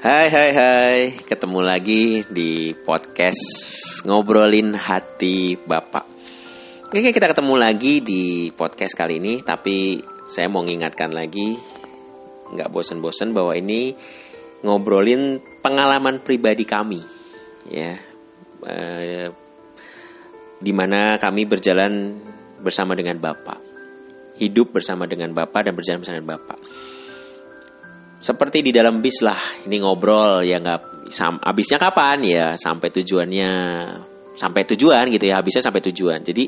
Hai hai hai, ketemu lagi di podcast ngobrolin hati Bapak. Oke kita ketemu lagi di podcast kali ini, tapi saya mau ngingatkan lagi, nggak bosen-bosen bahwa ini ngobrolin pengalaman pribadi kami, ya, eh, di mana kami berjalan bersama dengan Bapak, hidup bersama dengan Bapak dan berjalan bersama dengan Bapak seperti di dalam bis lah ini ngobrol ya nggak habisnya kapan? Ya sampai tujuannya sampai tujuan gitu ya habisnya sampai tujuan. Jadi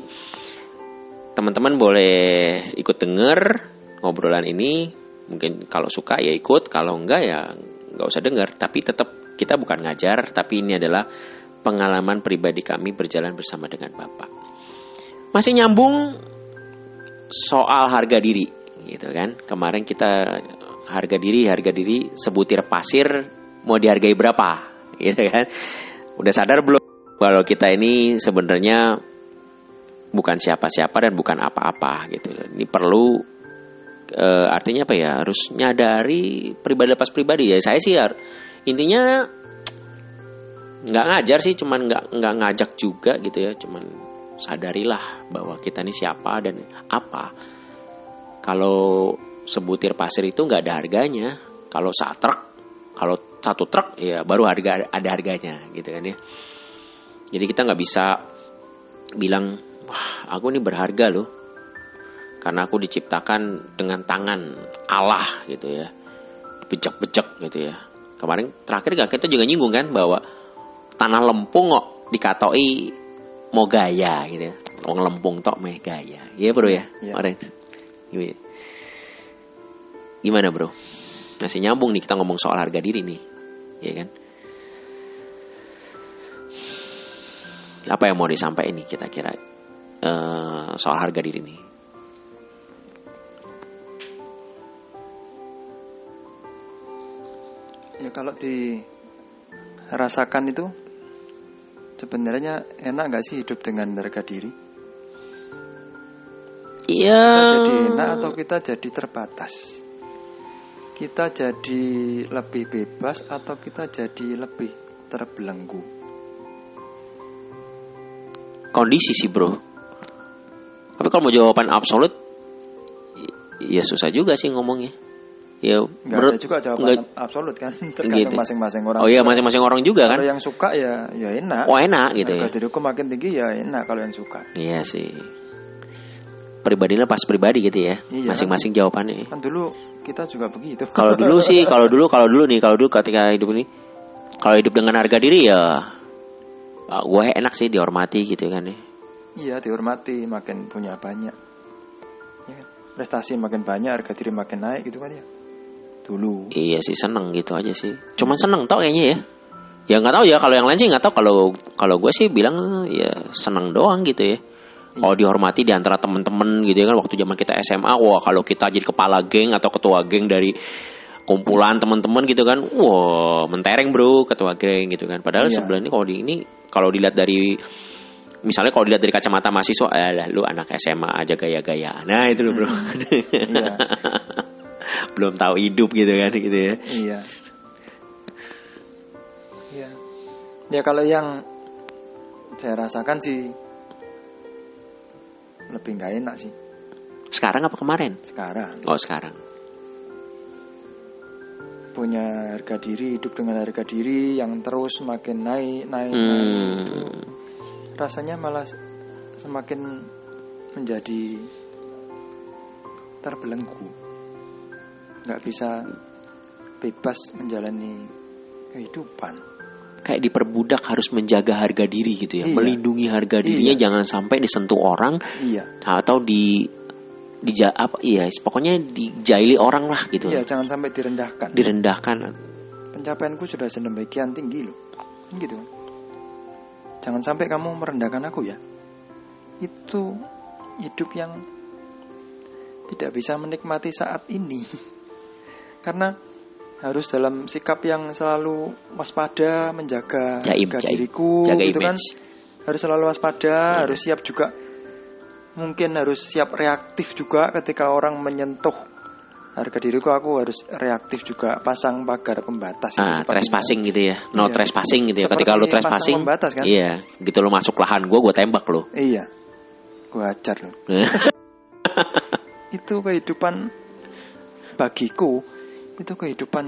teman-teman boleh ikut denger ngobrolan ini. Mungkin kalau suka ya ikut kalau enggak ya nggak usah denger. Tapi tetap kita bukan ngajar tapi ini adalah pengalaman pribadi kami berjalan bersama dengan bapak. Masih nyambung soal harga diri gitu kan? Kemarin kita harga diri harga diri sebutir pasir mau dihargai berapa? Gitu kan? Udah sadar belum kalau kita ini sebenarnya bukan siapa-siapa dan bukan apa-apa gitu ini perlu e, artinya apa ya? Harus nyadari pribadi lepas pribadi. Ya saya sih intinya nggak ngajar sih cuman nggak nggak ngajak juga gitu ya. Cuman sadarilah bahwa kita ini siapa dan apa. Kalau sebutir pasir itu nggak ada harganya. Kalau satu truk, kalau satu truk ya baru harga ada harganya gitu kan ya. Jadi kita nggak bisa bilang wah aku ini berharga loh karena aku diciptakan dengan tangan Allah gitu ya bejek-bejek gitu ya kemarin terakhir gak kita juga nyinggung kan bahwa tanah lempung kok dikatoi mau gaya gitu ya mau lempung tok meh gaya iya bro ya Iya. kemarin Gimana? Gimana bro? Masih nyambung nih kita ngomong soal harga diri nih, ya kan? Apa yang mau disampaikan nih kita kira eh, soal harga diri nih? Ya kalau dirasakan itu sebenarnya enak nggak sih hidup dengan harga diri? Iya. Kita jadi enak atau kita jadi terbatas? Kita jadi lebih bebas atau kita jadi lebih terbelenggu? Kondisi sih bro. Tapi kalau mau jawaban absolut, ya susah juga sih ngomongnya. Ya, Nggak menurut- ada juga jawaban nggak- absolut kan, tergantung Gitu. masing-masing orang. Oh iya masing-masing orang juga kan. Kalau yang suka ya ya enak. Oh enak gitu ya. Harga diriku makin tinggi ya enak kalau yang suka. Iya sih. Pribadinya pas pribadi gitu ya. Iya. Masing-masing jawabannya. Kan dulu kita juga begitu. Kalau dulu sih, kalau dulu, kalau dulu nih, kalau dulu ketika hidup ini, kalau hidup dengan harga diri ya, ah, gue enak sih dihormati gitu kan ya. Iya dihormati makin punya banyak ya kan? Prestasi makin banyak Harga diri makin naik gitu kan ya Dulu Iya sih seneng gitu aja sih. Cuman seneng tau kayaknya ya. Ya nggak tahu ya kalau yang lain sih nggak tahu kalau kalau gue sih bilang ya seneng doang gitu ya. Kalau dihormati di antara temen-temen gitu ya kan waktu zaman kita SMA, wah kalau kita jadi kepala geng atau ketua geng dari kumpulan teman-teman gitu kan, wah mentereng bro ketua geng gitu kan. Padahal Iya. sebenarnya kalau di ini kalau dilihat dari misalnya kalau dilihat dari kacamata mahasiswa, eh lu anak SMA aja gaya-gaya. Nah itu loh bro, Iya belum tahu hidup gitu kan gitu ya. Iya Iya Ya kalau yang Saya rasakan sih Lebih nggak enak sih Sekarang apa kemarin? Sekarang Oh sekarang. Punya harga diri Hidup dengan harga diri Yang terus makin naik Naik, naik gitu. Hmm. rasanya malah semakin menjadi terbelenggu nggak bisa bebas menjalani kehidupan Kayak diperbudak harus menjaga harga diri gitu ya, Iya. melindungi harga dirinya Iya. jangan sampai disentuh orang iya. atau di di apa iya pokoknya dijaili orang lah gitu iya jangan sampai direndahkan. Direndahkan. Pencapaianku sudah sedemikian tinggi loh. Kan gitu. Kan jangan sampai kamu merendahkan aku ya. Itu hidup yang tidak bisa menikmati saat ini. Karena harus dalam sikap yang selalu waspada menjaga Jaim, harga jaim. diriku Jaga gitu kan harus selalu waspada harus siap juga mungkin harus siap reaktif juga ketika orang menyentuh harga diriku aku harus reaktif juga pasang pagar pembatas Ah, trespassing gitu ya. No Iya. trespassing gitu ya. Seperti Ketika lu trespassing, pembatas kan? iya, gitu lu masuk lahan gua, gua tembak lu. iya gua ajar loh itu kehidupan bagiku itu kehidupan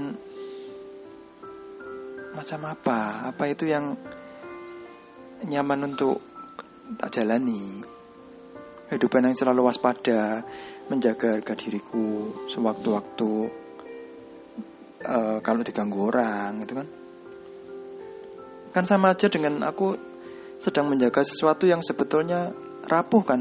macam apa? Apa itu yang nyaman untuk tak jalani? Kehidupan yang selalu waspada menjaga harga diriku sewaktu-waktu eh, kalau diganggu orang itu kan? Kan sama aja dengan aku sedang menjaga sesuatu yang sebetulnya rapuh kan?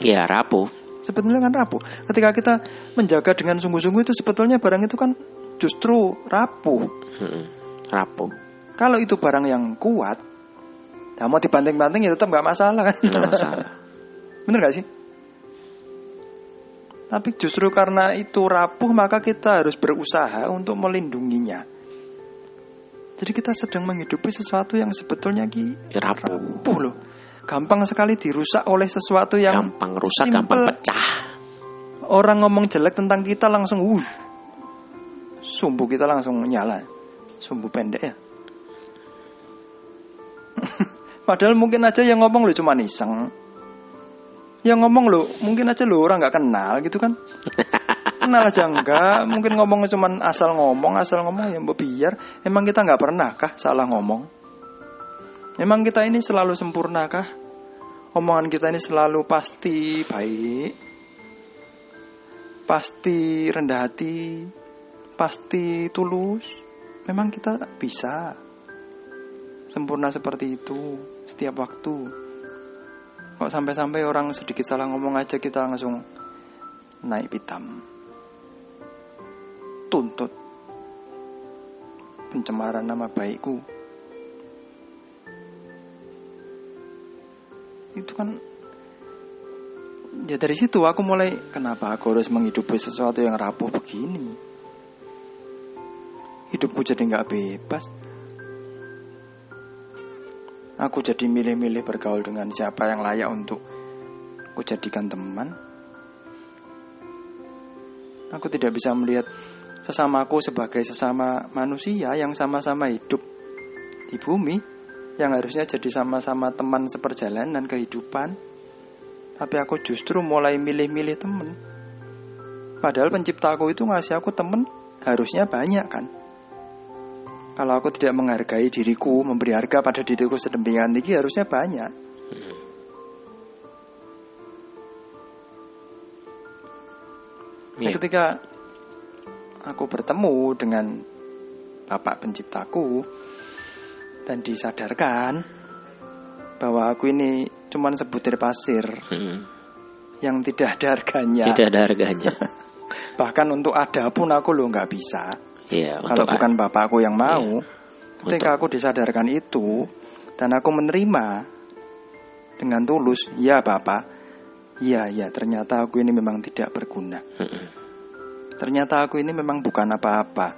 Iya, rapuh. Sebetulnya kan rapuh. Ketika kita menjaga dengan sungguh-sungguh itu sebetulnya barang itu kan justru rapuh. Rapuh. Kalau itu barang yang kuat, nah mau dibanting-banting ya tetap nggak masalah kan. Nggak masalah. Bener gak sih? Tapi justru karena itu rapuh maka kita harus berusaha untuk melindunginya. Jadi kita sedang menghidupi sesuatu yang sebetulnya ki Rapuh. rapuh loh. Gampang sekali dirusak oleh sesuatu yang Gampang rusak, simple. gampang pecah. orang ngomong jelek tentang kita langsung uh sumbu kita langsung nyala. Sumbu pendek ya. Padahal mungkin aja yang ngomong lu cuma iseng. Yang ngomong lu mungkin aja lu orang nggak kenal gitu kan. Kenal aja enggak mungkin ngomong cuma asal ngomong asal ngomong ya mbak biar. Emang kita nggak pernah kah salah ngomong emang kita ini selalu sempurna kah omongan kita ini selalu pasti baik pasti rendah hati, pasti tulus. Memang kita bisa sempurna seperti itu setiap waktu. Kok sampai-sampai orang sedikit salah ngomong aja kita langsung naik pitam. Tuntut pencemaran nama baikku. Itu kan ya dari situ aku mulai kenapa aku harus menghidupi sesuatu yang rapuh begini? Hidupku jadi nggak bebas. Aku jadi milih-milih bergaul dengan siapa yang layak untuk aku jadikan teman. Aku tidak bisa melihat sesamaku sebagai sesama manusia yang sama-sama hidup di bumi yang harusnya jadi sama-sama teman seperjalanan kehidupan tapi aku justru mulai milih-milih temen. Padahal penciptaku itu ngasih aku temen harusnya banyak kan. Kalau aku tidak menghargai diriku, memberi harga pada diriku sedemikian tinggi harusnya banyak. Nah, ketika aku bertemu dengan Bapak penciptaku dan disadarkan bahwa aku ini cuman sebutir pasir Mm-mm. yang tidak ada harganya. Tidak ada harganya. Bahkan untuk ada pun aku lo nggak bisa. Iya, Kalau untuk bukan bapakku yang mau. Iya. Ketika aku disadarkan itu dan aku menerima dengan tulus, ya bapak, iya ya ternyata aku ini memang tidak berguna. Mm-mm. Ternyata aku ini memang bukan apa-apa.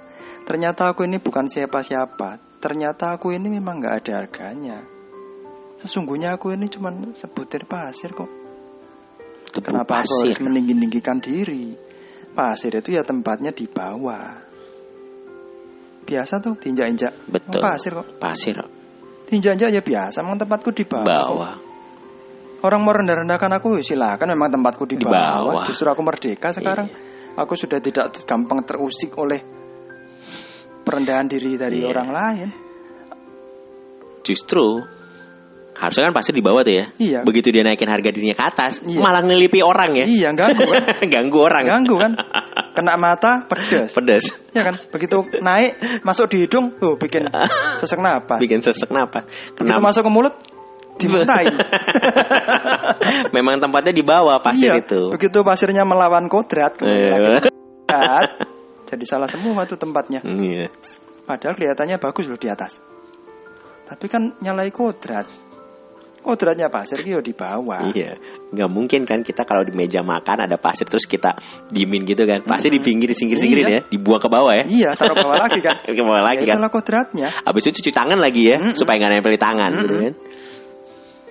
Ternyata aku ini bukan siapa-siapa. Ternyata aku ini memang nggak ada harganya. Sesungguhnya aku ini cuma sebutir pasir kok. Tebu Kenapa aku pasir. harus meninggi-ninggikan diri? Pasir itu ya tempatnya di bawah. Biasa tuh diinjak-injak. Betul. Pasir kok. Pasir Diinjak-injak ya biasa. Memang tempatku di bawah. bawah. Orang mau rendah-rendahkan aku ya silakan. Memang tempatku di, Di bawah. bawah. Iya. Justru aku merdeka sekarang. Aku sudah tidak gampang terusik oleh perendahan diri dari Iya. orang lain. Justru harusnya kan pasti di bawah tuh ya. Iya. Begitu dia naikin harga dirinya ke atas, Iya. malah ngelipi orang ya. Iya ganggu kan? Ganggu orang. Ganggu kan? Kena mata pedes. Pedas. Ya kan? Begitu naik masuk di hidung, oh bikin sesak napas. Bikin sesek napas. Begitu Kenapa? masuk ke mulut dimuntahin. Memang tempatnya di bawah pasir Iya, itu. Begitu pasirnya melawan kodrat, Iya. kodrat, jadi salah semua tuh tempatnya. Iya. Padahal kelihatannya bagus loh di atas. Tapi kan nyalai kodrat. Kodratnya pasir gitu di bawah. Iya. Nggak mungkin kan kita kalau di meja makan ada pasir terus kita diemin gitu kan. Pasti di pinggir singkir-singkirin Iya. ya, dibuang ke bawah ya. Iya, taruh bawah lagi kan. Ke bawah lagi Ya, kan. itulah kodratnya. Habis itu cuci tangan lagi ya, Mm-mm. supaya nggak nempel di tangan gitu Mm-mm. kan.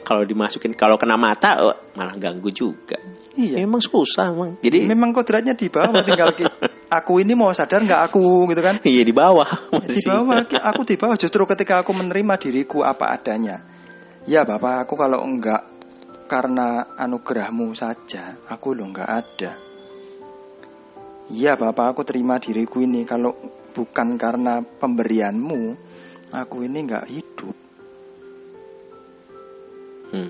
Kalau dimasukin kalau kena mata oh, malah ganggu juga. Iya. Emang susah emang. Jadi Memang kodratnya di bawah tinggal aku ini mau sadar nggak aku gitu kan? iya di bawah Di masih. bawah ki- aku di bawah justru ketika aku menerima diriku apa adanya. Ya Bapak, aku kalau enggak karena anugerahmu saja, aku lo enggak ada. Iya Bapak, aku terima diriku ini kalau bukan karena pemberianmu, aku ini enggak hidup. Hmm.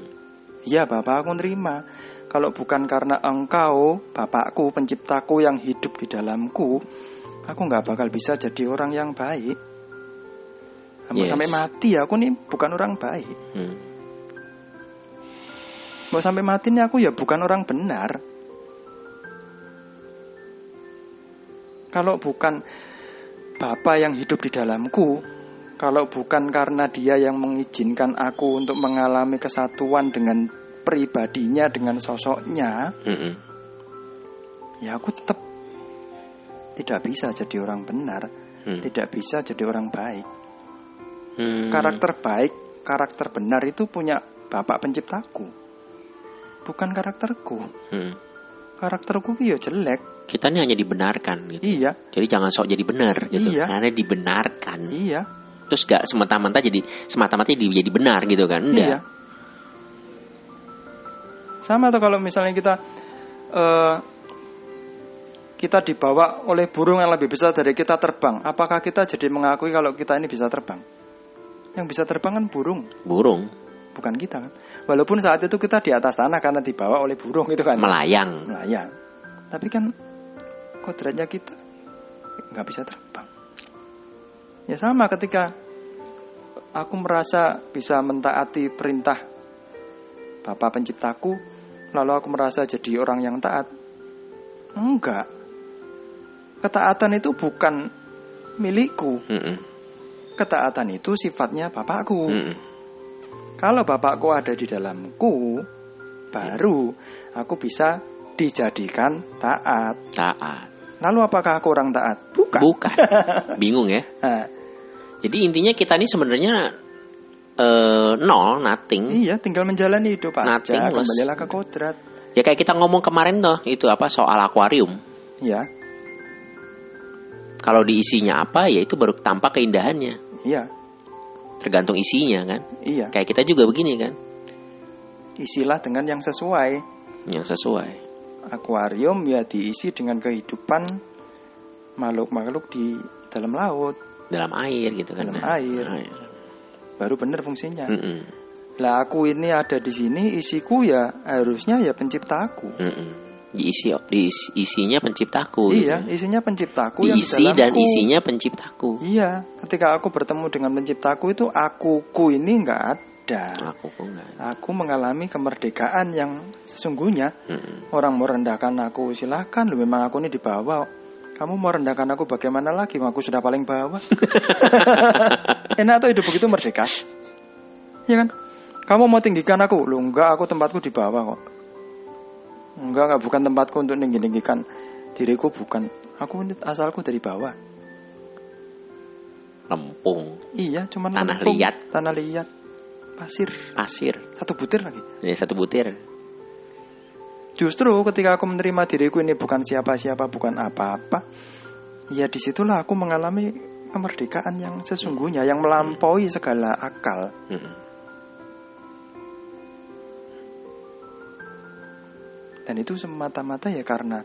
Ya Bapak aku nerima Kalau bukan karena engkau Bapakku penciptaku yang hidup di dalamku Aku nggak bakal bisa jadi orang yang baik Mau Yes. sampai mati aku nih bukan orang baik Hmm. Mau sampai mati nih aku ya bukan orang benar Kalau bukan Bapak yang hidup di dalamku Kalau bukan karena dia yang mengizinkan aku untuk mengalami kesatuan dengan pribadinya, dengan sosoknya Mm-mm. ya aku tetap tidak bisa jadi orang benar, Hmm. tidak bisa jadi orang baik. Hmm. Karakter baik, karakter benar itu punya Bapak penciptaku. Bukan karakterku. Hmm. Karakterku ya jelek. Kita ini hanya dibenarkan gitu. Iya, Jadi jangan sok jadi benar gitu. Iya. Karena dibenarkan. iya, Terus gak semata-mata jadi semata-mata jadi, jadi benar gitu kan? Enggak. iya. Sama tuh kalau misalnya kita eh, kita dibawa oleh burung yang lebih besar dari kita terbang, apakah kita jadi mengakui kalau kita ini bisa terbang? Yang bisa terbang kan burung. Burung bukan kita kan. Walaupun saat itu kita di atas tanah karena dibawa oleh burung itu kan melayang. melayang. Tapi kan kodratnya kita nggak bisa terbang. Ya sama ketika aku merasa bisa mentaati perintah Bapak penciptaku, lalu aku merasa jadi orang yang taat. Enggak. Ketaatan itu bukan milikku. Ketaatan itu sifatnya Bapakku. Kalau bapakku ada di dalamku, baru aku bisa dijadikan taat. Taat. Lalu apakah aku orang taat? Bukan. Bukan. Bingung ya. Jadi intinya kita ini sebenarnya eh, nol, nothing. iya, tinggal menjalani hidup aja. Nothing was- Kembalilah ke kodrat. Ya kayak kita ngomong kemarin tuh, itu apa soal akuarium. Iya, Kalau diisinya apa, ya itu baru tampak keindahannya. iya, Tergantung isinya kan. iya. Kayak kita juga begini kan, Isilah dengan yang sesuai. yang sesuai. Akuarium ya diisi dengan kehidupan makhluk-makhluk di dalam laut. Dalam air gitu kan. Dalam Nah, air. air. Baru benar fungsinya. Mm-mm. Lah aku ini ada di sini, isiku ya harusnya ya penciptaku. Mm-mm. Diisi, diisi- isinya penciptaku. gitu. Iya, isinya penciptaku yang di Diisi dan isinya penciptaku. Iya, ketika aku bertemu dengan penciptaku itu akuku ini nggak ada. Aku enggak. Aku mengalami kemerdekaan yang sesungguhnya. Mm-mm. Orang mau rendahkan aku silahkan, lu memang aku ini di bawah. Kamu mau rendahkan aku bagaimana lagi? Aku sudah paling bawah. Enak tuh hidup begitu merdeka. Ya kan? Kamu mau tinggikan aku? Lu enggak, aku tempatku di bawah kok. Enggak, enggak bukan tempatku untuk tinggi-tinggikan diriku bukan. Aku asalku dari bawah. Lempung, Iya, cuman Tanah lempung, liat. tanah liat, pasir, pasir, satu butir lagi. ya satu butir. Justru ketika aku menerima diriku ini bukan siapa-siapa, bukan apa-apa, ya di situlah aku mengalami kemerdekaan yang sesungguhnya, yang melampaui segala akal. Dan itu semata-mata ya karena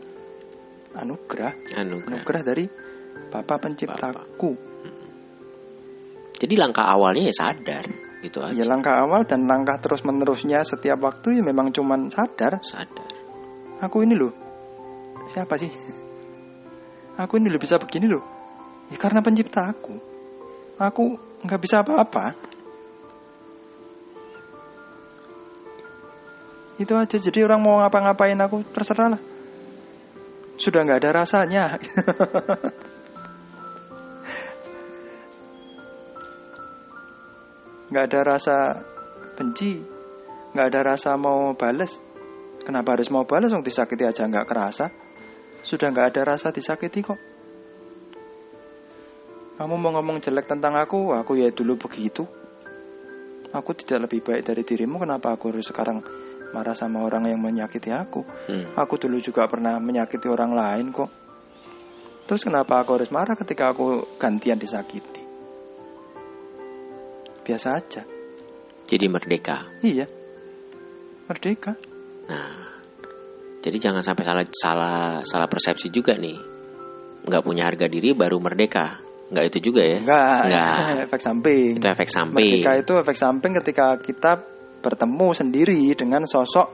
anugerah, Anugerah. anugerah dari Bapa penciptaku. Jadi langkah awalnya ya sadar gitu aja. Ya langkah awal dan langkah terus menerusnya setiap waktu ya memang cuman sadar Sadar. Aku ini loh. Siapa sih? Aku ini loh bisa begini loh. Ya karena pencipta aku. Aku nggak bisa apa-apa. Itu aja. Jadi orang mau ngapa-ngapain aku terserah lah. Sudah nggak ada rasanya. Nggak ada rasa benci. Nggak ada rasa mau bales Kenapa harus mau balas dong disakiti aja nggak kerasa? Sudah nggak ada rasa disakiti kok. Kamu mau ngomong jelek tentang aku, aku ya dulu begitu. Aku tidak lebih baik dari dirimu. Kenapa aku harus sekarang marah sama orang yang menyakiti aku? Hmm. Aku dulu juga pernah menyakiti orang lain kok. Terus kenapa aku harus marah ketika aku gantian disakiti? Biasa aja. Jadi merdeka. Iya. Merdeka. Nah, jadi jangan sampai salah salah salah persepsi juga nih. Nggak punya harga diri baru merdeka. Nggak itu juga ya? Enggak, Nggak. efek samping. Itu efek samping. Merdeka itu efek samping ketika kita bertemu sendiri dengan sosok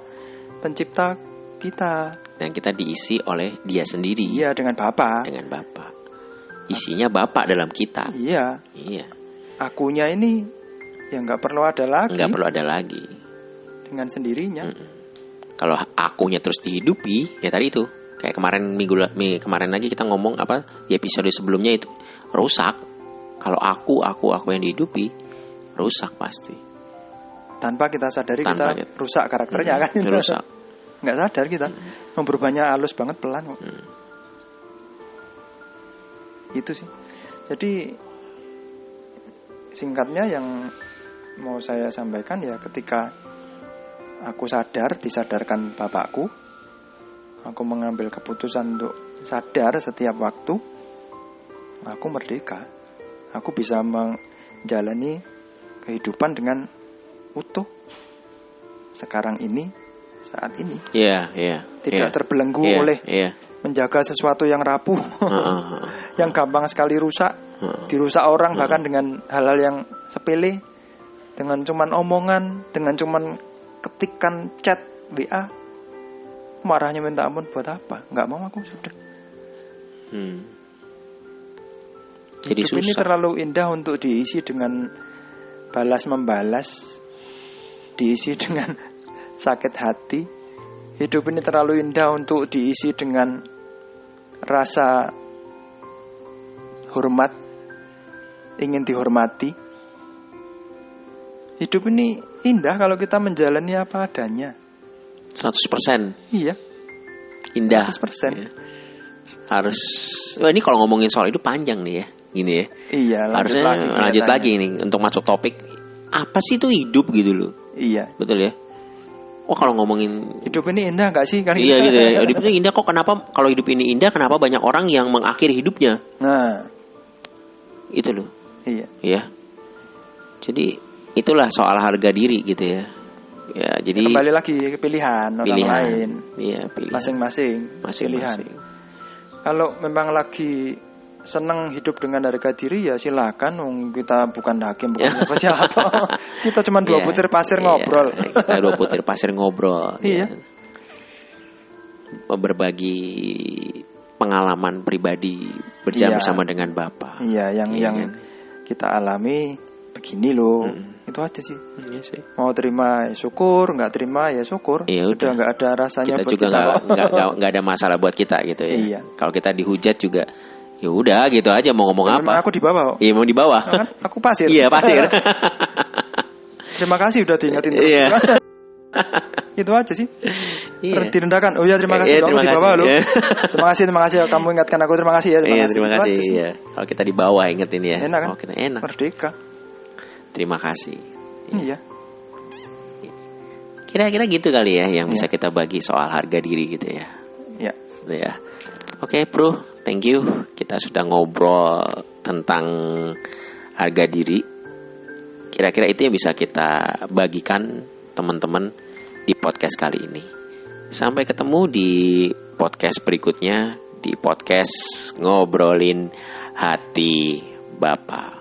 pencipta kita. Dan kita diisi oleh dia sendiri Iya, dengan Bapak. dengan Bapak. Isinya Bapak dalam kita. Iya, Iya, akunya ini yang nggak perlu ada lagi nggak perlu ada lagi. dengan sendirinya. Kalau akunya terus dihidupi, ya tadi itu kayak kemarin minggu kemarin lagi kita ngomong apa di episode sebelumnya itu rusak. Kalau aku aku aku yang dihidupi rusak pasti. Tanpa kita sadari Tanpa kita kita- rusak karakternya kan. Hmm, rusak. nggak sadar kita. Mau berubahnya halus banget pelan kok. Hmm. Itu sih. Jadi singkatnya yang mau saya sampaikan ya ketika aku sadar disadarkan bapakku, aku mengambil keputusan untuk sadar setiap waktu, aku merdeka. Aku bisa menjalani kehidupan dengan utuh sekarang ini, saat ini, Iya, iya. tidak iya. terbelenggu Iya, oleh Iya. menjaga sesuatu yang rapuh, yang gampang sekali rusak, dirusak orang bahkan dengan hal-hal yang sepele, dengan cuman omongan, dengan cuman ketikan chat WA, marahnya minta ampun buat apa? Nggak mau aku sudah. Hmm. Jadi Hidup ini susah. terlalu indah untuk diisi dengan balas membalas, diisi dengan sakit hati. Hidup ini terlalu indah untuk diisi dengan rasa hormat, ingin dihormati. Hidup ini indah kalau kita menjalani apa adanya. 100% Iya, indah. 100%. Iya. Harus Wah, ini kalau ngomongin soal itu panjang nih ya. Gini ya. iya. Harusnya lanjut, kelihatannya. lagi nih untuk masuk topik apa sih itu hidup gitu loh. Iya, Betul ya? Oh kalau ngomongin hidup ini indah nggak sih? Kan Iya gitu ya. Hidup ini indah kok kenapa kalau hidup ini indah kenapa banyak orang yang mengakhiri hidupnya? Nah, Itu loh. iya. Ya. Jadi itulah soal harga diri gitu ya. Ya, jadi Kembali lagi ke pilihan orang pilihan. lain, Iya, pilihan. masing-masing, pilihan. Kalau memang lagi senang hidup dengan harga diri ya silakan. Kita bukan hakim, bukan siapa siapa. kita cuma dua Iya, butir pasir iya, ngobrol. Kita dua butir pasir ngobrol. Iya. ya. Berbagi pengalaman pribadi berjam Iya. bersama dengan Bapak. iya, yang Iya yang kan? kita alami begini loh. Mm. Itu aja sih. Iya sih. Mau terima ya syukur, nggak terima ya syukur. Iya, udah. nggak ada rasanya Kita buat juga kita nggak nggak ada masalah buat kita gitu ya. Iya. Kalau kita dihujat juga, ya udah gitu aja mau ngomong Memang apa. aku di bawah. kok. Iya mau di bawah. Kan aku pasir. Iya pasir. terima kasih udah diingetin terus. Iya. itu aja sih. Iya. Direndahkan. Oh ya terima kasih. Iya, Kamu terima di bawah kasih. loh. Iya. terima kasih, terima kasih kamu ingatkan aku. Terima kasih ya. Terima Iya kasih. terima kasih. Iya. Kalau kita di bawah ingetin ya. Enak kan? Oh, kita enak. Merdeka. Terima kasih. Iya. Kira-kira gitu kali ya yang bisa Iya. kita bagi soal harga diri gitu ya. Iya. Gitu ya. Oke, Bro. Thank you. Kita sudah ngobrol tentang harga diri. Kira-kira itu yang bisa kita bagikan teman-teman di podcast kali ini. Sampai ketemu di podcast berikutnya di podcast ngobrolin hati Bapak.